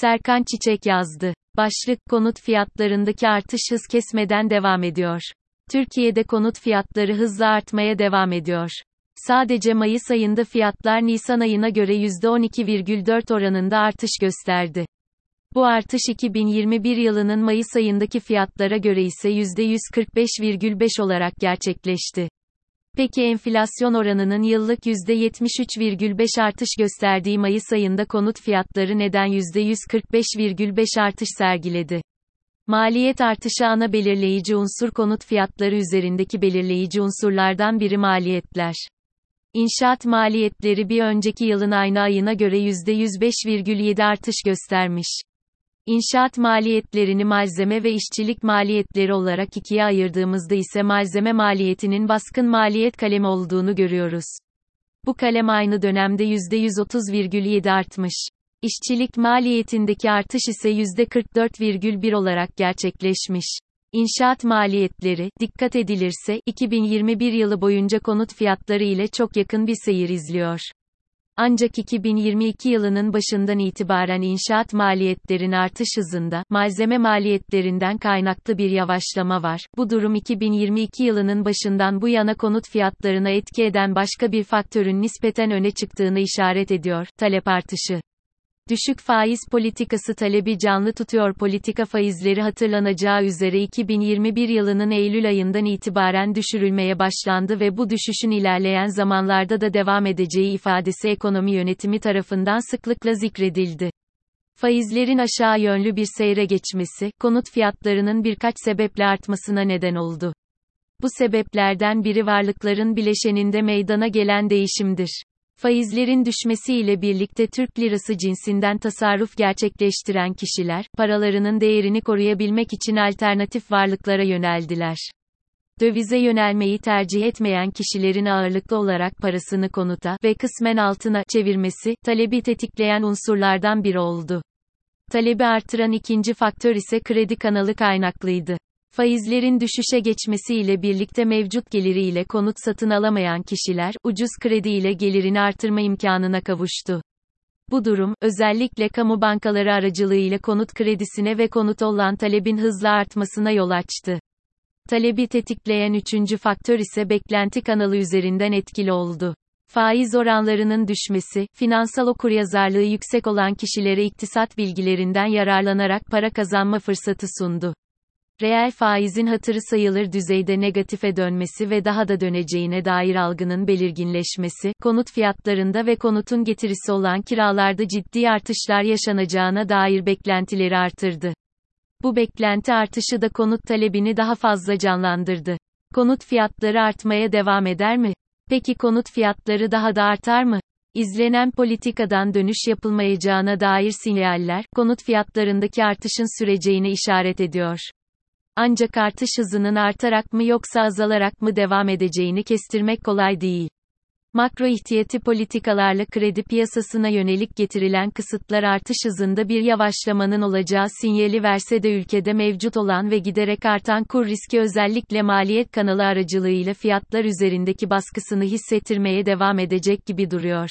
Serkan Çiçek yazdı. Başlık, konut fiyatlarındaki artış hız kesmeden devam ediyor. Türkiye'de konut fiyatları hızla artmaya devam ediyor. Sadece Mayıs ayında fiyatlar Nisan ayına göre %12,4 oranında artış gösterdi. Bu artış 2021 yılının Mayıs ayındaki fiyatlara göre ise %145,5 olarak gerçekleşti. Peki enflasyon oranının yıllık %73,5 artış gösterdiği Mayıs ayında konut fiyatları neden %145,5 artış sergiledi? Maliyet artışı ana belirleyici unsur konut fiyatları üzerindeki belirleyici unsurlardan biri maliyetler. İnşaat maliyetleri bir önceki yılın aynı ayına göre %105,7 artış göstermiş. İnşaat maliyetlerini malzeme ve işçilik maliyetleri olarak ikiye ayırdığımızda ise malzeme maliyetinin baskın maliyet kalemi olduğunu görüyoruz. Bu kalem aynı dönemde %130,7 artmış. İşçilik maliyetindeki artış ise %44,1 olarak gerçekleşmiş. İnşaat maliyetleri, dikkat edilirse, 2021 yılı boyunca konut fiyatları ile çok yakın bir seyir izliyor. Ancak 2022 yılının başından itibaren inşaat maliyetlerin artış hızında, malzeme maliyetlerinden kaynaklı bir yavaşlama var. Bu durum 2022 yılının başından bu yana konut fiyatlarına etki eden başka bir faktörün nispeten öne çıktığını işaret ediyor, talep artışı. Düşük faiz politikası talebi canlı tutuyor politika faizleri hatırlanacağı üzere 2021 yılının Eylül ayından itibaren düşürülmeye başlandı ve bu düşüşün ilerleyen zamanlarda da devam edeceği ifadesi ekonomi yönetimi tarafından sıklıkla zikredildi. Faizlerin aşağı yönlü bir seyre geçmesi, konut fiyatlarının birkaç sebeple artmasına neden oldu. Bu sebeplerden biri varlıkların bileşeninde meydana gelen değişimdir. Faizlerin düşmesiyle birlikte Türk lirası cinsinden tasarruf gerçekleştiren kişiler, paralarının değerini koruyabilmek için alternatif varlıklara yöneldiler. Dövize yönelmeyi tercih etmeyen kişilerin ağırlıklı olarak parasını konuta ve kısmen altına çevirmesi, talebi tetikleyen unsurlardan biri oldu. Talebi artıran ikinci faktör ise kredi kanalı kaynaklıydı. Faizlerin düşüşe geçmesiyle birlikte mevcut geliriyle konut satın alamayan kişiler, ucuz kredi ile gelirini artırma imkanına kavuştu. Bu durum, özellikle kamu bankaları aracılığıyla konut kredisine ve konut olan talebin hızla artmasına yol açtı. Talebi tetikleyen üçüncü faktör ise beklenti kanalı üzerinden etkili oldu. Faiz oranlarının düşmesi, finansal okuryazarlığı yüksek olan kişilere iktisat bilgilerinden yararlanarak para kazanma fırsatı sundu. Reel faizin hatırı sayılır düzeyde negatife dönmesi ve daha da döneceğine dair algının belirginleşmesi, konut fiyatlarında ve konutun getirisi olan kiralarda ciddi artışlar yaşanacağına dair beklentileri artırdı. Bu beklenti artışı da konut talebini daha fazla canlandırdı. Konut fiyatları artmaya devam eder mi? Peki konut fiyatları daha da artar mı? İzlenen politikadan dönüş yapılmayacağına dair sinyaller, konut fiyatlarındaki artışın süreceğine işaret ediyor. Ancak artış hızının artarak mı yoksa azalarak mı devam edeceğini kestirmek kolay değil. Makro ihtiyati politikalarla kredi piyasasına yönelik getirilen kısıtlar artış hızında bir yavaşlamanın olacağı sinyali verse de ülkede mevcut olan ve giderek artan kur riski özellikle maliyet kanalı aracılığıyla fiyatlar üzerindeki baskısını hissettirmeye devam edecek gibi duruyor.